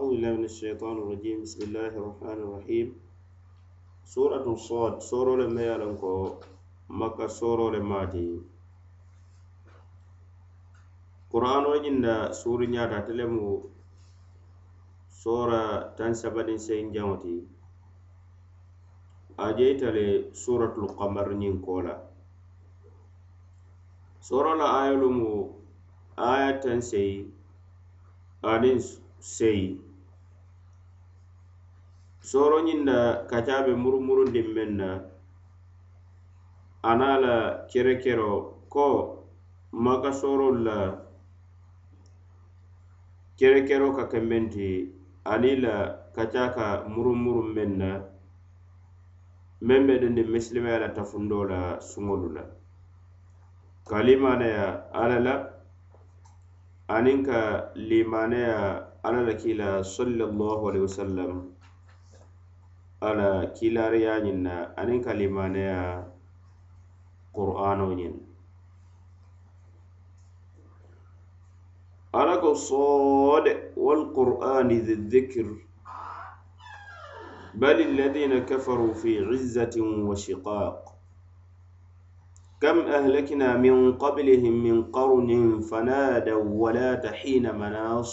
أعوذ بالله من الشيطان الرجيم بسم الله الرحمن الرحيم سورة الصاد سورة لما يلنكو مكة سورة لما دي قرآن وجنة سورة نياتا تلمو سورة تنسبة سين جامتي أجيت لسورة القمر نينكولا سورة لا آية لمو تنسي أدين seyi soroñinna kacaɓe murumurundin men na eh, ana la kerekero ko maka sorol la kerekero ka kemmenti ani la kaca ka murumurun men na eh, men be dendin misilimaya e la tafundo la suŋolu la ka limanaya ala la aniŋ ka limanaya ala la kila sallallahu alaihi wasallam ala kiilariya ñiŋ na aniŋ ka limaneya qur'ano ñiŋ ala ko soode walqur'ani dhi dhikr بل الذين كفروا في عزة وشقاق كم أهلكنا من قبلهم من قرن فنادوا ولا تحين مناص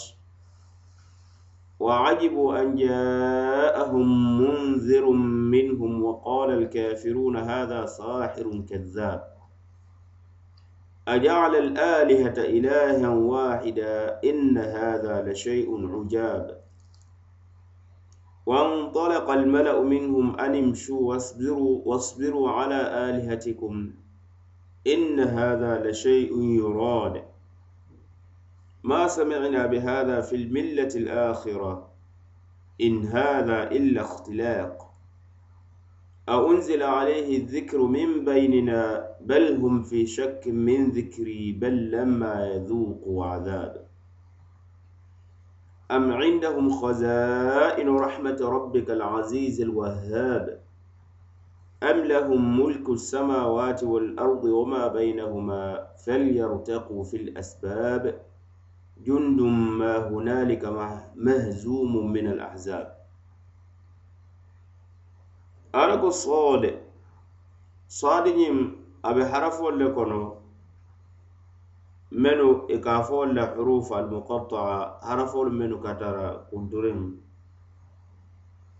وعجبوا أن جاءهم منذر منهم وقال الكافرون هذا ساحر كذاب أجعل الآلهة إلها واحدا إن هذا لشيء عجاب وانطلق الملأ منهم أن امشوا واصبروا, واصبروا على آلهتكم إن هذا لشيء يراد ما سمعنا بهذا في الملة الآخرة إن هذا إلا اختلاق أأنزل عليه الذكر من بيننا بل هم في شك من ذكري بل لما يذوقوا عذاب أم عندهم خزائن رحمة ربك العزيز الوهاب أم لهم ملك السماوات والأرض وما بينهما فليرتقوا في الأسباب جند ما هنالك مهزوم من الأحزاب أرق الصاد صادهم أبي حرف لكنا منو إكافو لحروف المقطعة حرف منو كترى قدرهم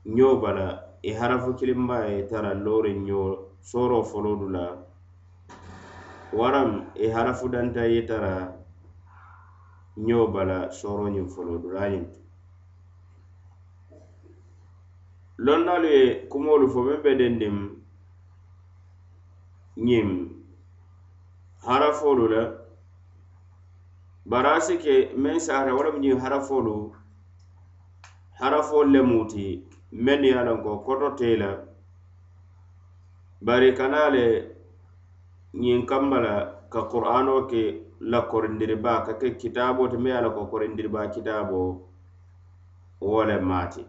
نيوبلا إحرف كلمة ترى اللور نيو صورو فلودلا ورم إحرف دانتا يترى ñoo bala sooroñiŋ foloo dulaañiŋ to londaalu ye kumoolu fo meŋ be dendiŋ ñiŋ harafoolu le baraasi ke meŋ saara wo lemu ñiŋ harafoolu harafoolu le muuti meŋ ye a loŋ ko koto tei la bari kana le ñiŋ kamma la ka qur'aanoo ke la korindirba ka ke kitabo te me ala ko korindirba kitabo wole mati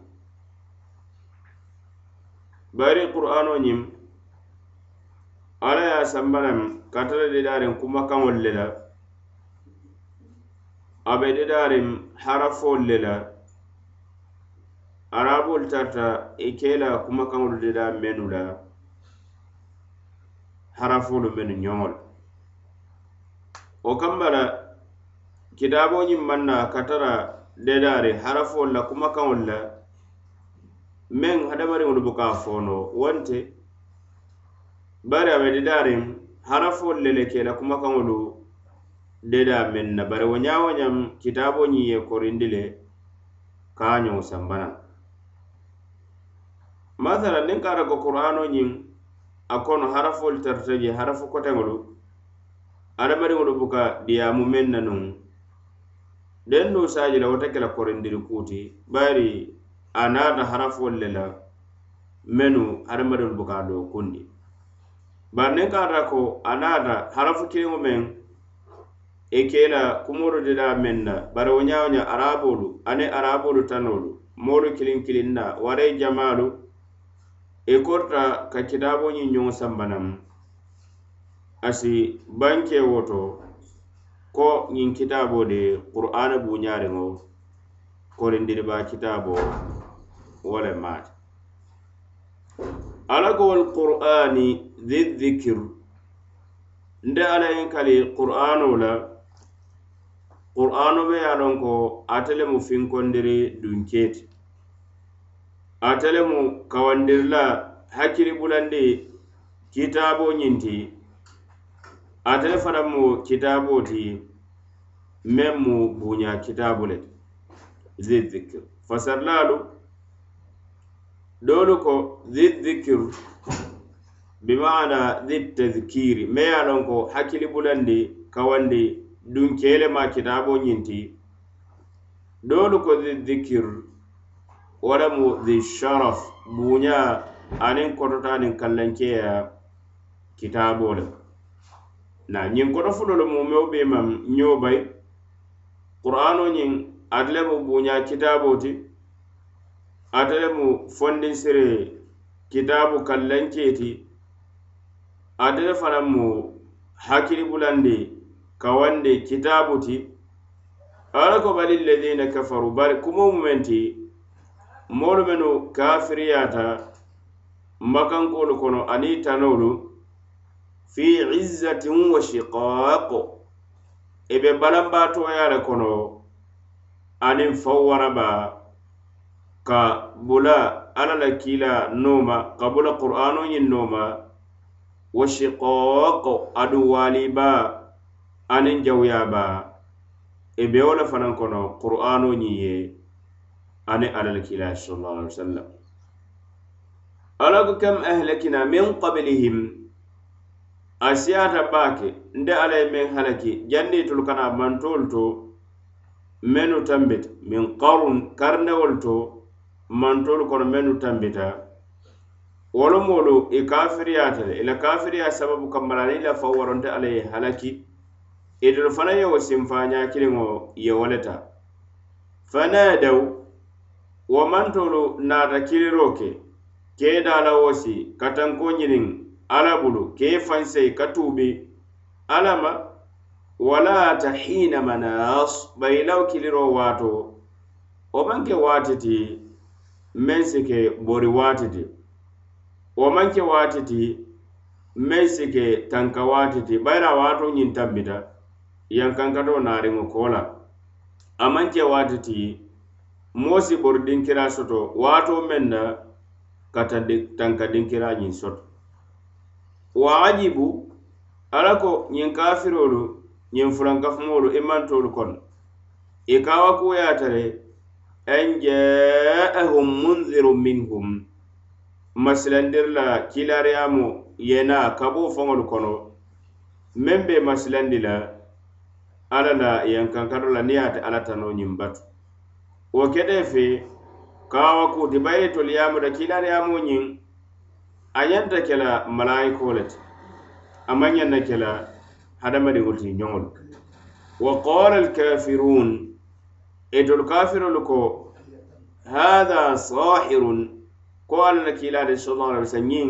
bari qur'ano nyim ala ya sambanam katare de darin kuma kan wallela abe de darin harafo lela arabul tarta ikela kuma kan wallela menula harafo lu menu nyol o kamba la kitaaboñiŋ maŋ na ka tara dedaari harafoolu la kumakaŋolu la meŋ hadamariŋolu buka a foono wonte bari a be dedaariŋ harafoolu le le ke la kumakaŋolu dedaa meŋ na bari wo ñaa wo ñaŋ kitaaboñiŋ ye korindi le ka a ñoŋo sambana masala niŋ ka ara ko kur'aanoñiŋ a kono harafoolu tarata je harafu koteŋolu adamadiŋolu buka diyaamu meŋ na nuŋ deŋ nu saaji la wo te ke la korindiri kuu ti bari a naata harafolu le la mennu hadamadiŋolu buka a loo kundi bari niŋ ka ta ko a naata harafu kiliŋo meŋ i e ke la kumoolu dila meŋ na bari wo ñaa wo ña araboolu aniŋ araboolu tanoolu moolu kiliŋ kiliŋ na warai jamaalu i e korita ka kitaaboo ñiŋ ñoŋo sanba naŋ asi banke woto ko ñiŋ kitaabo de qur'ana buñariŋo korindiri ba kitaabo wole maati ala kowol qur'ani zi dzikir nde ala yin kali qur'ano la qur'ano be ye lon ko atele mu finkondiri dunketi atele mu kawandirila hakkili bulandi kitaabo ñinti atele fana mu kitabo ti meŋ mu buña kitabu le zi zikir fasarlalu dolu ko zi zikir bimana zi tazkiri me ye lon ko hakkili bulandi kawandi dunkele ma kitabo ñinti dolu ko zi zikir waramu zi sharaf buña aniŋ kototanin kallankeya kitabo le na ñin kotofulolu mumeo be mam ñobay qur'ano ñin atele mu buña kitabo ti atele mu fondinsire kitabu kallenketi atele fanan mu hakkili bulandi kawandi kitabu ti ala ko bali lladina kafaru bari kumo mumen ti moolu menu kafiriyata mbakankolu kono ani tanolu fi izzatin wa shiqaq e be balambato yare kono anin fawwana ba ka bula ala la kila noma ka bula qur'ano yin noma wa shiqaq adu waliba anin jawya ba e be wala fanan kono qur'ano yiye ani ala la kila sallallahu alaihi wasallam alaka kam ahlakina min qablihim asiyata baake nde ala ye meŋ halaki jannitolu kana mantolu to mennu tambita min karun karnewolu to mantolu kono mennu tambita wolumolu i e kafiriyata le ila kafiriya sababu kambala ni la faw waronte ala ye halaki itolu fana yewo sinfañakiliŋo ye wo leta fanadaw wo mantolu naata kiliro ke kee daala wo si katanko ñiniŋ ala bulu ke fansai ka tubi alama wala ta hina manas bai law kiliro wato o manke watiti men sike bori watiti o manke watiti men sike tanka watiti bayra wato nyin tambita yankanka do nari ngo kola amanke watiti mosi bori dinkira soto wato menna katan tanka dinkira nyin soto wa ajibu ala ko ñiŋ kafirolu ñiŋ furankafumolu i e mantolu kono i e kawa kuyaata le an jaahum munziru minhum masilandirla kilariyamo yena kabo foŋolu kono meŋ be masilandi la ala la yankankado la niŋ yaate ala tano ñiŋ batu wo kede fe kawa kuti bayi toliyamuda kilariyamo ñiŋ a ñanta ke la malayikoo le ti a maŋ ñanna ke la ti ñoŋolu wa qala alkafirun etolu kafirolu ko hada sahirun ko alla la kiilaade sallallahu alaihi wasallam ñiŋ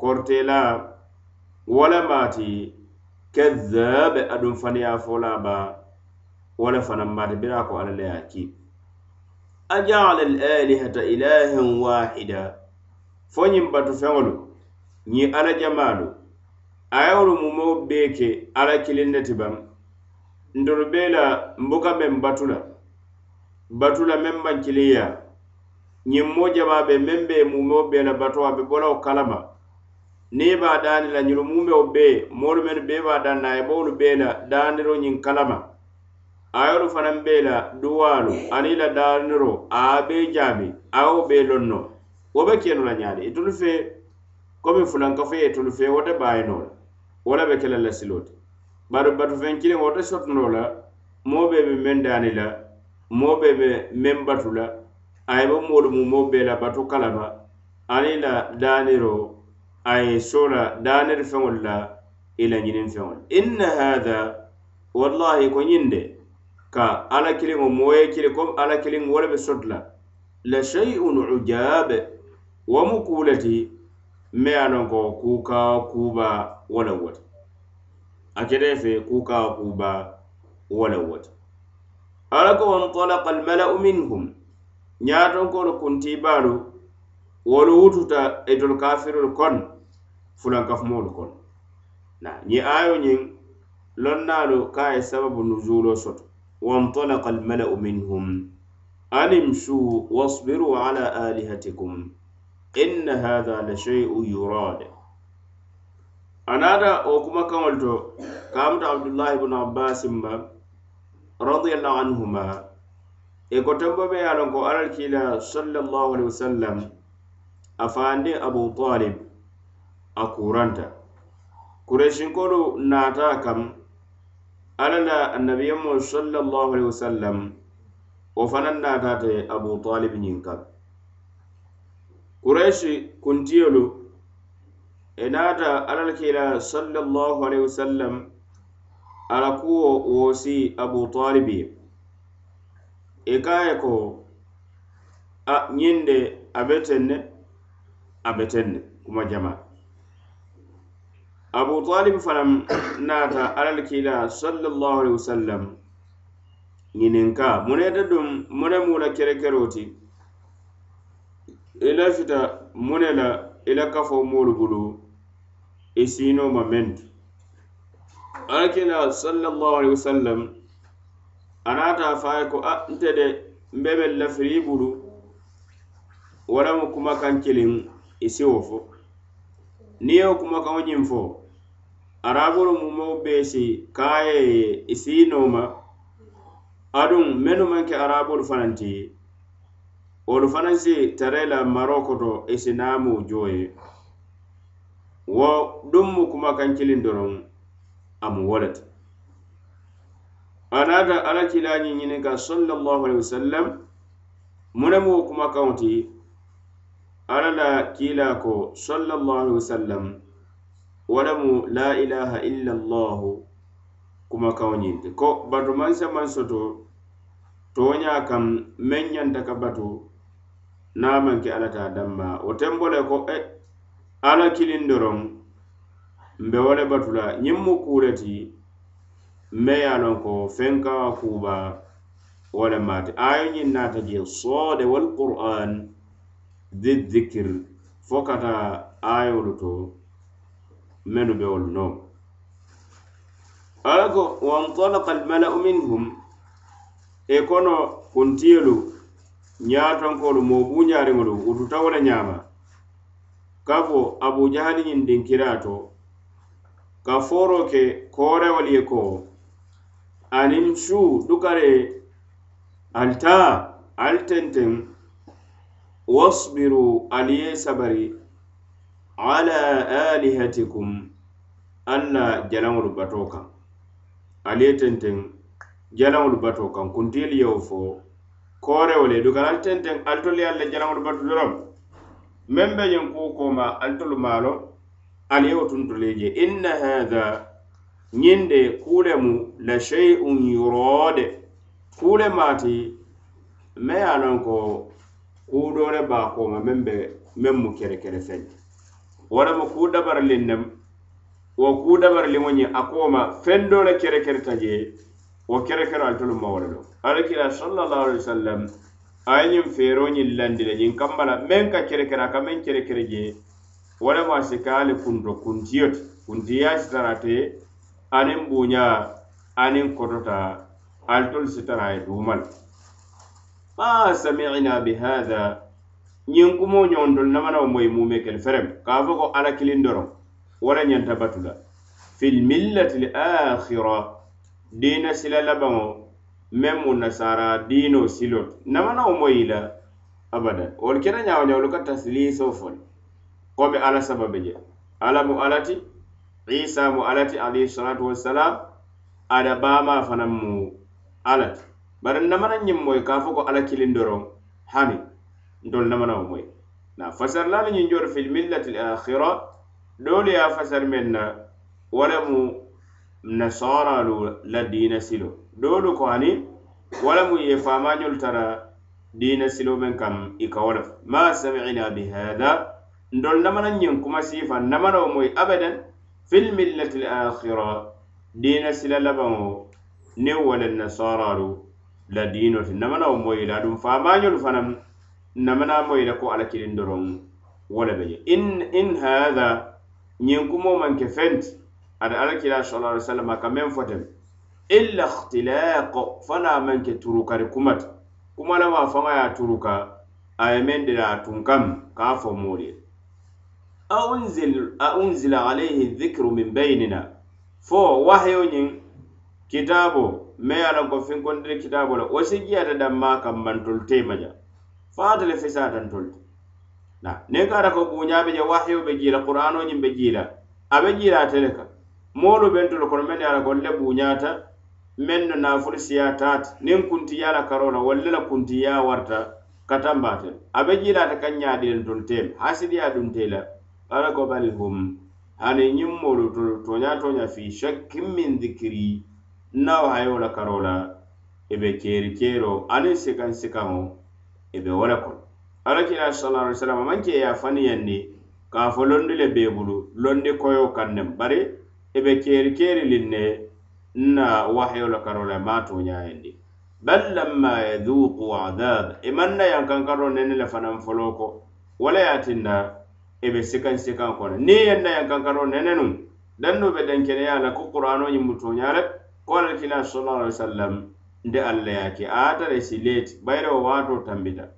kortela wala maati kazzabe aduŋ fana ye fola ba wala fanaŋ maati bira ko alla la ye a ajaala ilahan wahida fo ñiŋ batu feŋolu ñiŋ alla jamaalu a yewolu mumoo bee ke alla kiliŋ ne ti baŋ ntolu bee la nbuka meŋ batu la batu la meŋ maŋ kiliŋyaa ñiŋ moo jamaa be meŋ bee mumoo bee la batu a be bolawo kalama niŋ be a daani la ñunu mumeo bee moolu menu bee be a daani la a ye boolu bee la daaniro ñiŋ kalama a yewolu fanaŋ bee la duwaalu aniŋ la daaniro a ye a bee jaabi a yewo bee loŋ noo wo e e e be kee nula ñaadi itolu fee komi fulankafo ye itolu fee wota baayino la wo la be ke la la siloo ti bari batufeŋ kiliŋ wota sotunoo la moo bee be meŋ daani la moo bee be meŋ batu la a ye be moolu mu moo bee la batu kalama aniŋ la daaniro a ye soo la daaniri feŋolu la i la ñiniŋ feŋolu inna haha wallahi ko ñiŋ de ka alla kiliŋo moo ye kili komi alla kiliŋ wo le be soti la la shay'un ujaabe wo mu kuu le ti me ye lon ko kuu ka kuuba wo le wo ti a kete fe kuu ka kuuba wo le wo ti ala ko wantalaka almala'u minhum ñaatonkolu kuntiibaalu wolu wututa itolu e kafirolu kon fulankafumolu kon na ñi aayo ñiŋ lonnaalu ka ye sababu nuzulo soto wantalaka almala'u minhum animsuu wasbiru ala alihatikum إن هذا لشيء يراد أنا دا أوكما كملتو كامت عبد الله بن عباس ما رضي الله عنهما إكو تبا بيالنكو أرى صلى الله عليه وسلم أفاندي أبو طالب أكورانتا كريشن كورو ناتاكم ألا النبي صلى الله عليه وسلم وفنن ناتاتي أبو طالب نينكم kuraishi kuntiyolu enata alalkila sallallahu alaihi wasallam alakuwo wosi abu talibi ikaye e ko a nyinde abetenne abetenne kuma jama abu talib fanam nata alalkila sallallahu alaihi wasallam nyininka muneta dum mune mula kerekeroti kere i e la fita mu ne la i la kafo moolu bulu i siino ma meŋ tu alakila sallallahu alaihi wasallam a naata a fa a ye ko ah nte de nbe meŋ lafiri i bulu wo la mu kumakaŋ kiliŋ i si wo fo niŋ ye wo kumakaŋo ñiŋ fo araboro mumoo be si kaaye ye i siinoo ma aduŋ mennu maŋ ke araboolu fanaŋ ti olu fanaŋ e si taree la maroko to isinaamuu joo ye wo duŋ mu kumakaŋ kiliŋ doroŋ a mu wo le ti anaata alla kilaa ñiŋ ñininka sallallahu alaihi wasallam munemu wo kumakaŋo ti alla la kiilaa ko sallallahu alaihi wasallam wo lemu laa ilaha illallahu kumakaŋo ñiŋ ti ko bato maŋ se maŋ soto tooñaa kaŋ meŋ ñanta ka batu namanke alla ta damma wo tembole ko e eh, alla kilin doron mbe wole batula ñiŋ mu kureti mbe ye lon ko fenkawa kuba wole mate ayo ñiŋ naata je soode walquran di dikir fo kata ayolu to menu be wol no alla ko wanطalaka almala'u minhum e kono kuntiyolu ñaatonkoolu moo buuñaariŋolu wututa wo le ñaama ka fo abu jahali ñiŋ dinkiraa to ka fooro ke koorewolu ye ko aniŋ suu dukare alitaa ali tenteŋ wasbiru ali ye sabari ala alihatikum alla jalaŋolu batoo kaŋ ali ye tenteŋ jalaŋolu batoo kaŋ kuntiyolu yewo foo korewole duga al tenten altoli alla jalaŋol batu dorom men be ñiŋ ku koma altolu maalo ali ye wo tuntole je inna haha ñiŋ de kulemu la sheyun yurode kule maati me ye a loŋ ko kudole baakoma men be meŋ mu kere kere feŋ walama ku dabarliŋ nem wo ku dabarliŋo ñiŋ a koma feŋ dole kere kere ta jee wo kere kere altolu ma wala lo alakila sallallahu alaihi wasallam ay ñiŋ feeroo ñiŋ landi le ñiŋ kamba la meŋ ka kere kere a ka meŋ kere kere je walama si ka ali kunto kuntiyo ti kuntiya sitara te aniŋ buuña aniŋ kotota altolu sitara ye duuma ma samina bihada ñiŋ kumoo ñoŋtolu namanawo moyi mume kele ferem ka fo ko ala wala ñanta batu la fi lmillati l akhira dina sila labaŋo meŋ mu nasara dino silo namana wo mo yila abada wolu kena ñawo ñawolu ka tasiliso fo le kobe ala sababe je ala mu alati isa mu alati alayhi salatu wassalam ada bama fanaŋ mu alati bari namana ñiŋ moy ka fo ko ala kiliŋ doroŋ hani ntolu namana wo moy na fasarlaalu ñiŋ jooto fi millati lakhira doolu ye fasar meŋ na wala mu nasaralu la dina silo dodo ko ani wala mu ye fama nyol tara dina silo men kam ikawala ma sami'ina bi hada ndol namana nyen kuma sifa namana mo abadan fil millati al akhira dina sila labo ne wala nasaralu la dino tin namana mo ila dum fama nyol fanam namana mo ila ko alakirin doron wala be in in hada nyen kuma man ke fenti ada alakira sallallahu alaihi wasallam ka men fotem illa ikhtilaq fala man ke turukari kumat kuma la ma fanga ya turuka ay men de la tunkam ka fo muri aunzil aunzila alayhi dhikru min bainina fo wahyo nyin kitabo me ala ko fin kondire kitabo la wasi giyata damma kam man tolte maja fata le fisata tolte na ne ka ko bunya be wahyo be gila qur'ano nyin be gila abe gila teleka moolu ben tolu kono men ye ala golle buñata men no nafulu siya taate nin kuntiya la karo la walla la kuntiya warta katambaten a be jilata kan ñadilen tolu teme hasidiya dunte la ala ko bal hum hani ñiŋ moolu tolu toña toña fi shakkin min dikiri nawo hayo la karo la e be keeri keero aniŋ sikaŋ sikaŋo e be wo le kono alakila sala alai salam amaŋ ke ye a faniyandi ka fo londi le bee bulu londi koyo kaŋ nem bari ebe keri keri linne na wahyo la karola mato nya endi bal lamma yadhuqu adhab e manna yan kan karo nene la fanan foloko wala yatinda ebe sikan sikan ko ni yanna yan kan karo nene nun dan no be den kene ya la ku qur'ano yin muto nya le qala kila sallallahu alaihi wasallam de alla ya ki ata re silet bayro wato tambita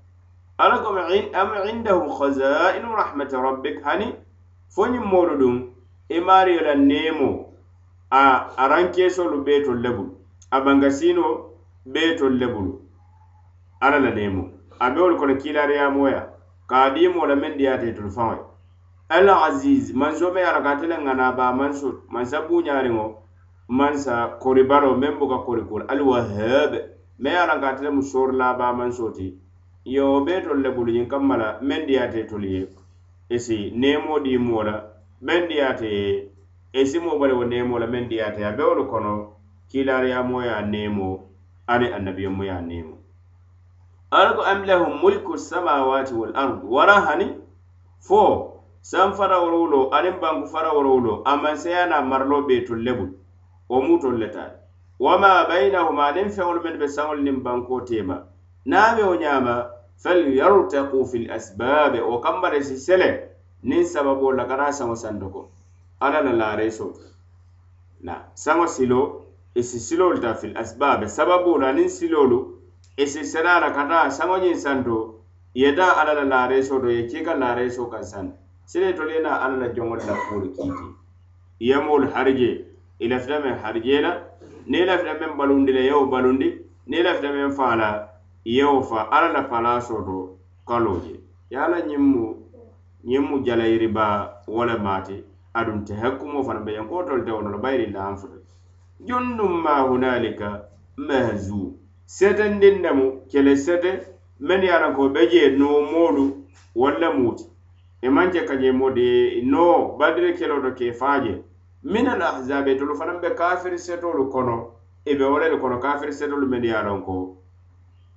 alakum in am indahu khaza'in rahmat rabbik hani fonyi modudum imaariyo e la neemo a arankeesolu bee tol le bulu a bangasiino bee tol le bulu ala la neemo a beolu kono kiilaariyamoya ka a diimo la meŋ diyaate tolu faŋo al azise manso me ala ka ate le ŋana baa manso mansa buuñaariŋo mansa koribaro meŋ buka korikuru al wahaabe me ala ka ate le mu soorila baa manso ti yo bee tol le bulu ñiŋ kamma la meŋ diyaate tolu ye esi neemo diimo la men diyaate esimo bale wo nemo la men diyaate a bewolu kono kilariyamo ya nemo ani annabiyomo ya nemo alako am lahu mulku samawati wal ard wara hani fo san farawol wulo anin banku farawol wulo aman seyana marlo be tun lebul o mutol le taal wama baynahuma anin fewol men ɓe sawol nin banko tema naɓe o ñama falyartaku fi lasbabe o kambare si selen niŋ sababo la kana saŋo sando ko alla la laaree so na saŋo silo i si siloolu ta fil asbaabe sababo la niŋ siloolu i si seraa la ka taa saŋo ñiŋ santo ye taa alla la laaree so to ye kii ka laaree so kaŋ san sile tolu ye naa alla la joŋolu la kuolu kiiti yemoolu harijee i lafita meŋ harijee la niŋ i lafita meŋ balundi la yewo balundi niŋ i lafita meŋ faa la yewo fa alla la palaa soto kaloo je ye alla ñiŋ mu ñiŋ mu jalayiriba wo le maati aduŋ tehe kumo fana be ñeŋ kootol te wono lo bayiri laŋ futu junduŋ ma hunalika mahzu setendiŋ nemu kele sete meŋ ye a ko be jee noo moolu walla muuti e maŋ ke ka ñeŋ mo de noo badiri kelo to ke faaje min al ahzabe tolu fanaŋ be kafiri setolu kono e be wo le le kono kafiri setolu meŋ ye a ko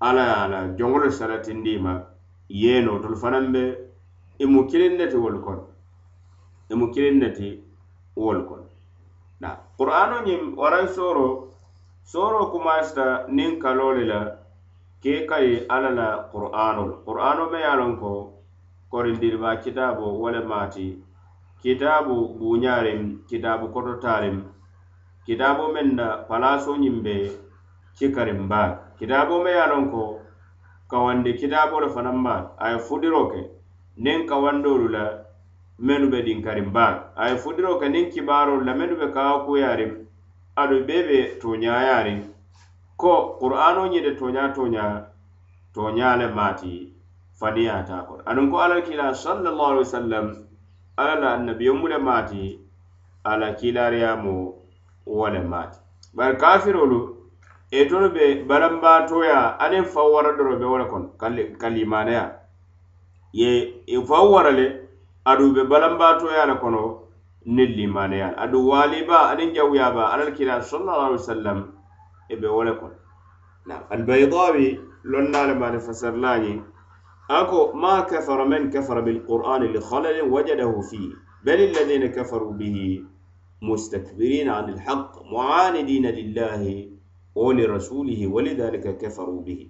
ala ye a la joŋolu salatindi ma yeeno tolu fanaŋ be emu kiliŋ ne ti wolu kono emu kiliŋ ne ti wolu kono na qur'ano ñiŋ waraŋ sooro sooro kumasita niŋ kaloo le la ke kayi alla la qur'ano la qur'ano me ye a loŋ ko korindiriba kitaabo wo le maati kitaabu buuñaariŋ kitaabu kototaariŋ kitaabo meŋ na palaaso ñiŋ be cikariŋ baa kitaabo me ye a loŋ ko kawandi kitaabo le fanaŋ maa a ye fudiro ke nin kawandolu la menu be dinkarin baaro a ye fudiro ke nin kibaarolu la menu be kawakuyarin aɗo bee be toñayarin ko qur'ano ñide toña toña toña le maati faniyata kono aɗum ko alal kila sallallahu alaihi wasallam ala la annabiyomu le maati ala kilariyamo wo le maati bari kafirolu e tonu be baranbatoya anin fawwara doro be wole kono kalimanaya kal ye faw wara le adu be balambaatoya le kono niŋ limaneya la aduŋ waaliba aniŋ jawuyaba alal kira sallallahu alaihi wasallam e be wo le kono albaydawi lonna le maani fasarla ñiŋ ako ma kafara man kafara bilqur'ani likhalalin wajadahu fihi بل الذين كفروا به مستكبرين عن الحق معاندين لله ولرسوله ولذلك كفروا به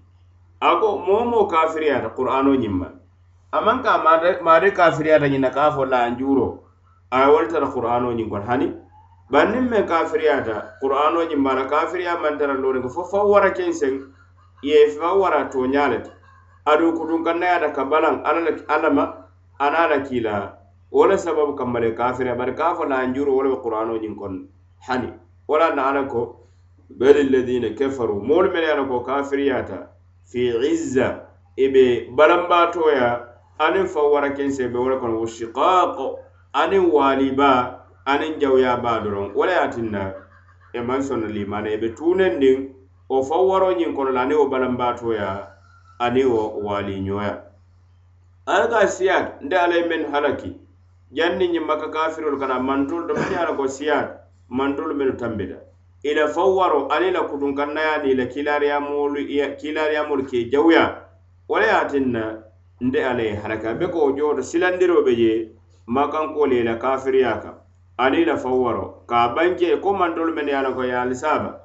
ako momo kafiriyata qur'ano ñimma aman ka maari kafiriyata ñiŋ na ka fo lanjuuro a ye wolu tara qur'ano ñiŋ kono hani bari niŋ meŋ kafiriyata qur'ano ñiŋ bala kafiriya maŋ tara looni ko fo faw wara keŋ seŋ ye faw wara tooña le ti aduŋ kutunkannayata ka balaŋ alla le alla ma ana la kiila wo le sababu kamma le kafiriya bari ka fo lanjuuro wo le be qur'ano ñiŋ kono hani wo la na ala ko bel alladina kafaru moolu mene ye la ko kafiriyata fi izza ibe balambatoya aniŋ fa wara keŋ sebe wo le kono wo sikaako aniŋ waaliba aniŋ jawyaa baa doroŋ wo le ye a tin na e maŋ sonna limaana i e be tuunendiŋ wo fa waro ñiŋ kono la aniŋ wo balambaatooya aniŋ wo waaliñooya ala ka siyaat nte ala ye meŋ halaki jaŋ niŋ ñiŋ maka kafirolu kana mantolu to mani ye a la ko siyaat mantolu minnu tambita i la fa waro aniŋ i la kutunkannayaani i la kiilaariyaa moolu i ye kiilaariyaa moolu ke jawyaa wo le ye a tin na nde ala ye hala kambe ko jooto silandiroo be je makanko le la kafiriya kan ani la fawwaro ka banke ko mantolu mene ye ala ko ye alisaaba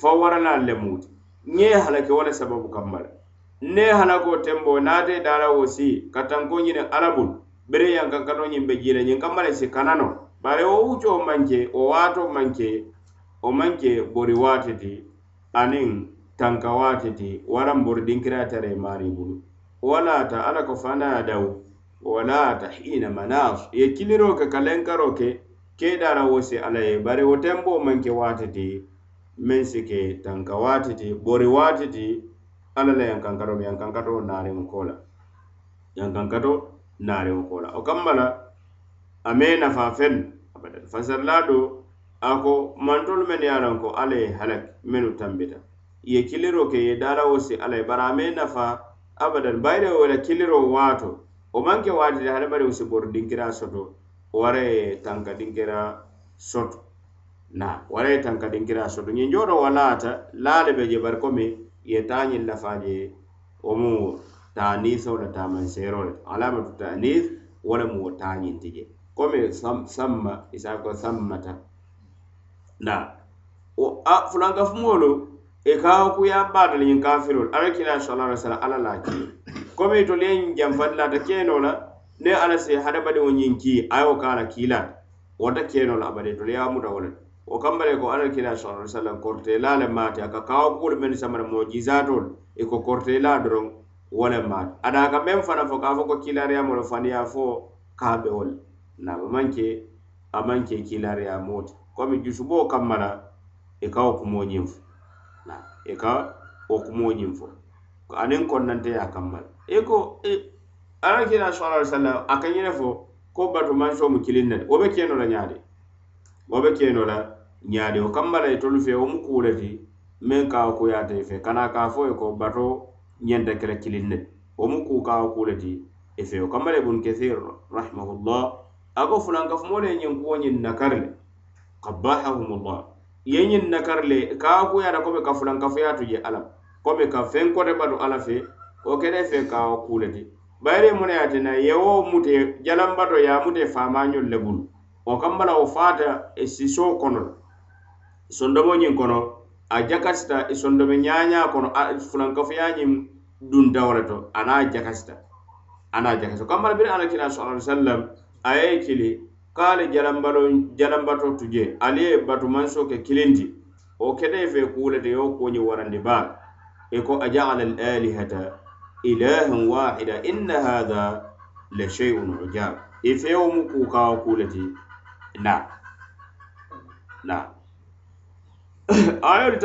fawwaranaal le muuti ñe halake wo le sababu kambala ne halako tembo naate daala wo si ka tanko ñiniŋ alabulu bere yankankato ñiŋ be jiila ñiŋ kambala si kanano bare wo wuccoo manke o waato manke o manke bori waate ti aniŋ tanka waate ti waraŋ bori dinkiraa tara e maari bulu walaata alla ko fanaadaw walaata hiina manas ye kiliroo ke ka lenkaro ke keedaara wo si alla ye bari wo tenboo maŋ ke waati ti meŋ si ke tanka waati ti bori waati ti alla la yankankato be yankankato naariŋo ko la yankankato naariŋo kankato, la wo kamma la a mee nafaa feŋ abadan fasarilaa do a ko mantolu mennu ye a loŋ ko alla ye halaki mennu tambita ye kiliroo ke ye daara wo si alla ye bari a mee nafaa abadan bayre wala kiliro waato wo maŋ ke waatile hadamadiŋo si boru soto ware tanka dingira soto na ware tanka dingira soto nyi jooto walaata lale beje bar je komi ye taa lafaje lafaa je wo mu taaniso le taamanseero le taanis mu wo tije komi sam komi samma isa ko sammata na fulanga fumolo e ka kuyambaato le ñiŋ kafirolu ala kila sala ala sala ala la ke komi tolu ye ñiŋ janfandilata keno la ne ala si hadamadiŋo ñiŋ ki ayo ye wo ka a la kiilaata wota keno la abadin tolu ye muta wo le wo kamma ko ala kila sala ala korte la le maati a ka kawo kuolu mennu samana mojizaatolu i ko korteela doroŋ wo le maati ada ka meŋ fana fo ka fo ko kiilaariyamo le faniya fo ka be wo le naaba maŋ ke a maŋ ke kiilaariyamoo ti komi jusuboo kamma la i ka wo kumoo ñiŋ fo i ka wo kumoo ñiŋ fo aniŋ konnanteya kamma i ko e, ala kila sala ali sallam a ka ñene fo ko bato manso mu kiliŋ ne wo be keno la ñaadi wo be keno la ñaadi wo kamma la itolu fe wo mu kuu ti meŋ ka wo kuyaata i fe kana ka fo ye ko bato ñenta kela kiliŋ ne wo mu kuu ka wo kuu le ti i e fe wo kamma la ibunu kathir rahimahullah a ko fulankafumoo le ñiŋ kuwo ñiŋ nakari le qabbahahumullah yeñin nakarle kaakuyata kome ka fulankafuyatu je alam kome ka feŋ kote batu ala fe wo kene fe ka kuleti bayire muna yatena yewo mute jalambato ya mute famañol le bulu wo kambala wo fata e siso kono e sondomoñin kono a jakasita e sondome ñaña kono fulankafuyañin duntawole to ana jakasita ana jakasita kambala bir alakina sa alai wa sallam aye kili kaale jalambato tuje ali ye batumanso ke kilindi o kede fe kuulete yo koñi warandi baa e ko ajaala al alihata ilahan waxida inna hatha le cheyun ujab i e fewo mu kukawo kuuleti na na ayol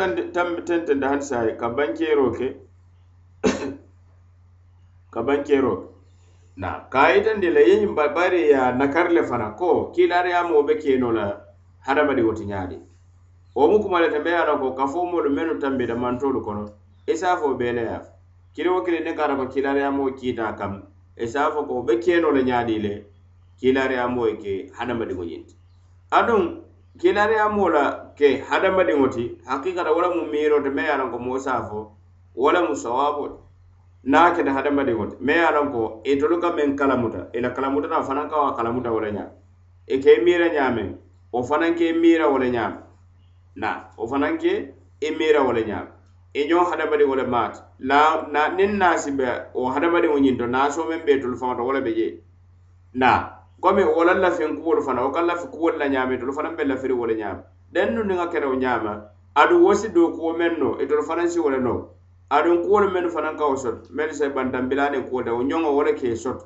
tentende hani sa ka bankeroke ka bankeroke na kayitandi la yeñ bari ya nakarle fana ko kilariya mo be keno la hadamadi woti ñaadi wo mu kuma lete mbeya na ko kafomolu menu tambida mantolu kono isafo e beleya kili wo kili ne kata e ko kilariya mo kiita kam isafo ko be keno la ñaadi le kilariya mo e ke hadamadi ngo ñinti adon kilariya mo la ke hadamadi ngoti hakikata wala mu miro te mbeya na ko mo isafo wala mu sawabote naa kete hadamadi wote mai ye lanko itolu ka meŋ kalamuta ila kalamutata fanaŋ kawa kalamuta wo le ñaam i e ka i miira ñaameŋ wo fanaŋ ke i miira wo le ñaam na wo fanaŋ ke i e miira wo le ñaam i e ñoŋ hadamadi wo le maati la na niŋ naasi be wo hadamadiŋo ñinto naaso meŋ be itolu faŋo to wo le be jee na komi wo la lafiŋ kuwolu fana wo ka lafi kuwolu la ñaami itolu fanaŋ be lafiri wo le ñaama dennu niŋ a kete wo ñaama adu wo si dookuwo meŋ no itolu fanaŋ si wo le noo aɗum kuwolu menu fanaŋ kawo soto menu sa bantambilani kuwol da wo ñoŋo wo le ke soto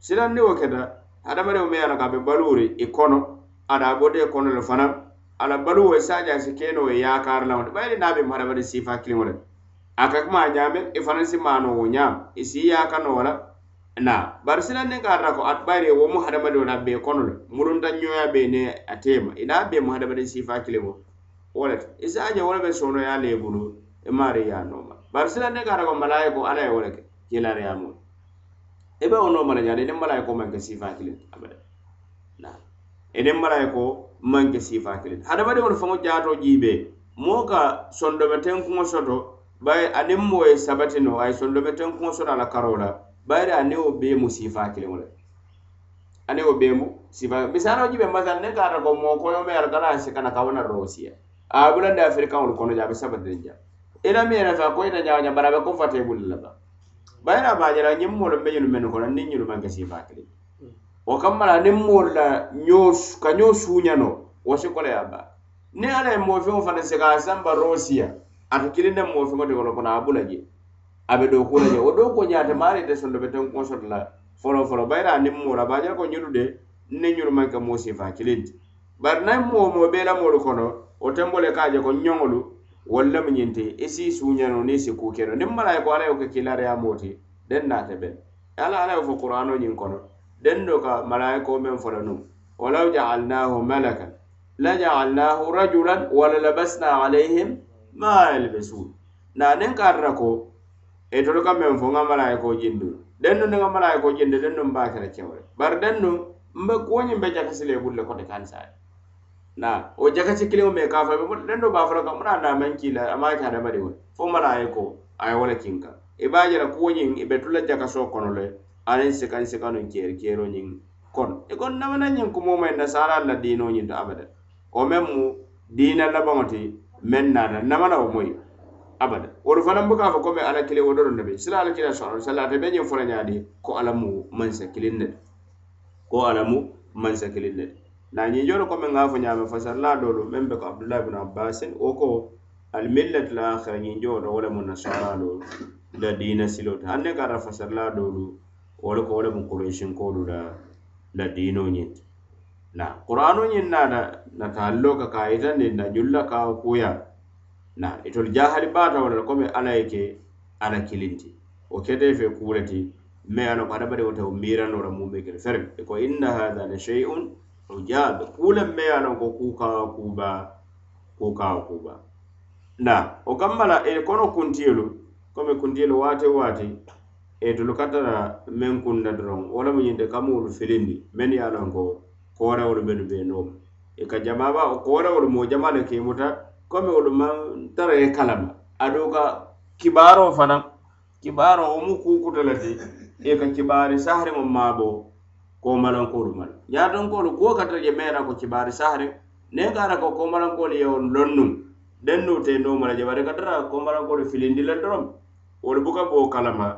silaŋ ni wo keta hadamadewo me ye ka be baluuri i e kono ada bode e kono le fanaŋ ala baluwo i saja si keno e wo yakara lawo ti bayidi naa be mo hadamade sifa kiliŋo le a ka kuma a ñaame i fanaŋ si maano wo ñaam i si yaaka no wala na bari silaŋ niŋ ka ata ko bayidi wo mu hadamadewo la be kono le murunta ñoya be ne a teema i naa be mo hadamade sifa kiliŋo wo le ti i saja wo le be sonoya lee buluuri emaari yaa nooma bari silande kaata ko malaayiko ala ye wo le ke jeelaariyaamoo i be wo nooma la jaadi niŋ malaayiko maŋ ke siifaa kiliŋ abada naa e niŋ malaayiko maŋ ke siifaa kiliŋ hadamadiŋolu faŋo jaato jiibee moo ka sondome teŋ kuŋo soto bayi aniŋ moo ye sabati no a ye sondome teŋ kuŋo soto a la karoo la bayiri aniŋ wo bee mu siifaa kiliŋ wo le ani wo bemu sifa misalo jibe masal ne kata ko mo koyo me al kala sikana kawna rosia abulanda afrika ul kono jabe sabadin jabe ina miyena fa ko ina nyaanya bara be ko fate bulle la ba bayna ba jara nyim mo lo meñu men ko nan nyi lu man kasi ba kali mm. o kamala nim mo la nyos ka nyos hunyano o se ko ya ba ne ala e mo fi on fane se ka samba rosia at kili ne mo fi mo de ko na bula je abe do ko la je o do ko nyaata mari de son do be tan ko so la folo folo bayra nim mo la ba jara ko nyulu de ne nyulu man ka mo se fa kili bar nay mo mo be la mo lo kono o tembole kaaje ko nyongolu walla mu ñinte i e si suñano ni e si kuu keno niŋ malaye ko alla yo ke kilariya moo ti deŋ naate be ala alla yo fo qur'ano ñiŋ kono deŋ do ka malaye ko meŋ fo la nuŋ walaw jaalnahu malakan la jaalnahu rajulan wala labasna alayhim ma yalbasun na niŋ ka ara ko itolu ka meŋ fo ŋa malaye ko jindu deŋ nu niŋa malaye ko jindi deŋ nu m be a kere kewole bari deŋ nu m be kuwo ñiŋ be jakasile bulle kote kansaye na o jakati kiliŋo mee ka fabe den do baa fola ka muna na manki la ama ke hadamadiŋo fo mana ye ko a ye wo le kiŋ kaŋ i be a jela kuwo ñiŋ i be tula jakaso kono le aniŋ sikaŋ sikanuŋ keeri keero ñiŋ kono i ko namana ñiŋ kumo ma na saala la diino ñiŋ to abada wo meŋ mu diina labaŋo ti meŋ naata namana wo moyi abada wolu fanaŋ buka fo komi ala kiliŋo doro nabe sila ala kiliŋ sala sala ate be ñiŋ fola ñaadi ko ala mu mansa kiliŋ ne ko ala mu mansa kiliŋ ne nañinjolo komi ŋa fo ñaame fasarla doolu meŋ be ko abdulahi bnu abbasin wo ko almillatu l akhira ñinjolo wo le mu nasara la diina siloo ti hanne kata fasarla doolu wo ko wo le mu kureysinkoolu la la diino ñiŋ ti na qur'ano ñiŋ naata nataallo ka ka yitandi na julla ka kuya na itolu jahali baata wo le komi alla ye ke alla kilinti wo kete fe kuure ti mais ala ko hadamadiŋo te wo miiranola mume kele ferme ko inna hadha la shay'un ujabe kule mmeya nanko kukawa kuba kukawa kuba na wo e eh, kono kuntiyelu komi kuntiyelu wate wate e eh, tolu katara meŋ kunna doroŋ wo lemu ñinte kamuwolu filindi men ya a loŋ ko koorewolu benu be nooma e ka jamaba wo koorewolu moo jama le ke muta komi wolu maŋ tara ye kalama aduŋ ka kibaaroo fanaŋ kibaaroo wo mu kuukuta le ti e ka kibaari sahariŋo maaboo komalankolu mal jaratonkolu kuo katarje meyata ko cibari sahre nen kata ko komalankolu yewo lonnum dennu te nomala je bari katara komalankolu filindile dorom wolu buka bo kalama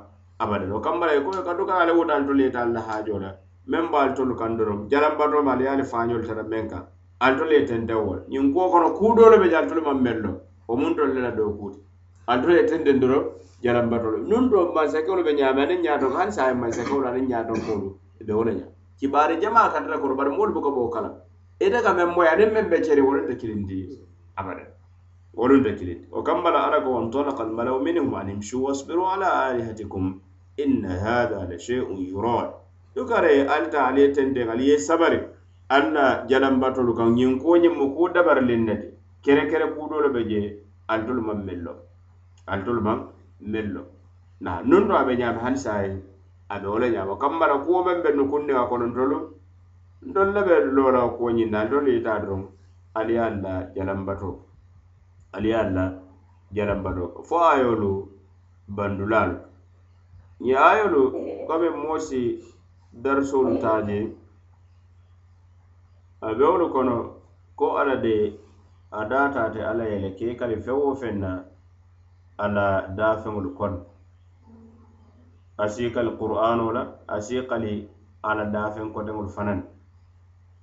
abadalo kambala e ko kaduka ale wutan to leta Allah hajola men bal tolu kandorom jaram badro mal yali fanyol tara menka al to leta ndawol nyin ko kono kudolo be jal tolu mam mello o mun to leta do kuti al to leta ndendoro jaram badro nun do ma sakolo be nyaama ne nyaato kan sa ma sakolo ne nyaato ko be wona nyaa kibaari jamaa kantata kono bari moolu buka boo kala ite ka meŋ moyi aniŋ meŋ be ceri wolunta kilindi abada wolunta kilindi wo kambala ala ko wantalaka almalau minhum animshu wasbiru ala alihatikum inna hada la shayun yurad dukare alta ali e tende ali ye sabari alla jalambatolu kaŋ ñiŋ ko ñiŋ mu ku dabarilin ne ti kere kere kuudoolu be je altolu maŋ mello altolu maŋ mello na nun to a be ñaami hani saayi ame wola ñaama kambara kuwo meŋ be nukundiŋa kono ntolu ntolu le be loola kuwo ñinna ntolu ita doroŋ ali ye alla jalambato ali ye alla jalambato fo ayolu bandulaalu ye ayolu komi e moo si darsolu taaje a bewolu kono ko alla de a daataate alla ye le kee kali fewo feŋ na alla daafeŋolu kono asikal qur'ano la asikali ala dafen ko dengul fanan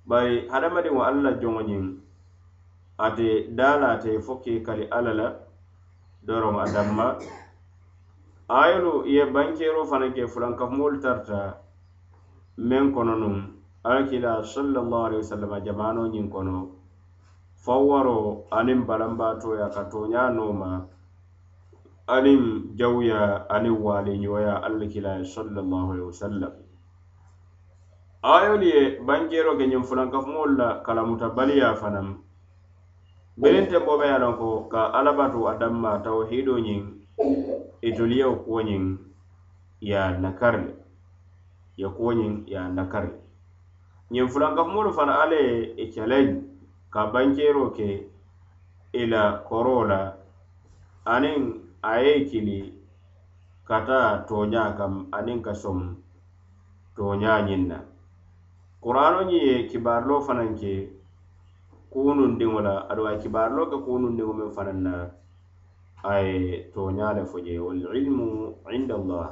bay hadamade wa alla jongo nyin ate dala te fokke kali ala la doro adamma ayolu ye bankero fanan ke fulan ka mol tarta men kononum alkila sallallahu alaihi wasallam jamano nyin kono fawaro anin balambato ya katonya noma anin jawya ani wali nyoya alla kila sallallahu alaihi wasallam ayoli e bangero ke nyum fulan ka mulla kala mutabali ya fanam berente bobe ya ko ka alabatu adamma tauhido nyin ituliyo e ko nyin ya nakarle ya ko nyin ya nakarle nyum fulan ka mulu fana ale e challenge ka bangero ke ila korola anin a ye kili kata toña kam aniŋ ka som toña ñiŋ na kuraano ñiŋ ye kibaarilo fanaŋ ke kuunundiŋo la aduŋ a ye kibaarilo ke kuunundiŋo meŋ fanaŋ na a ye toña le fo je walilmu indallah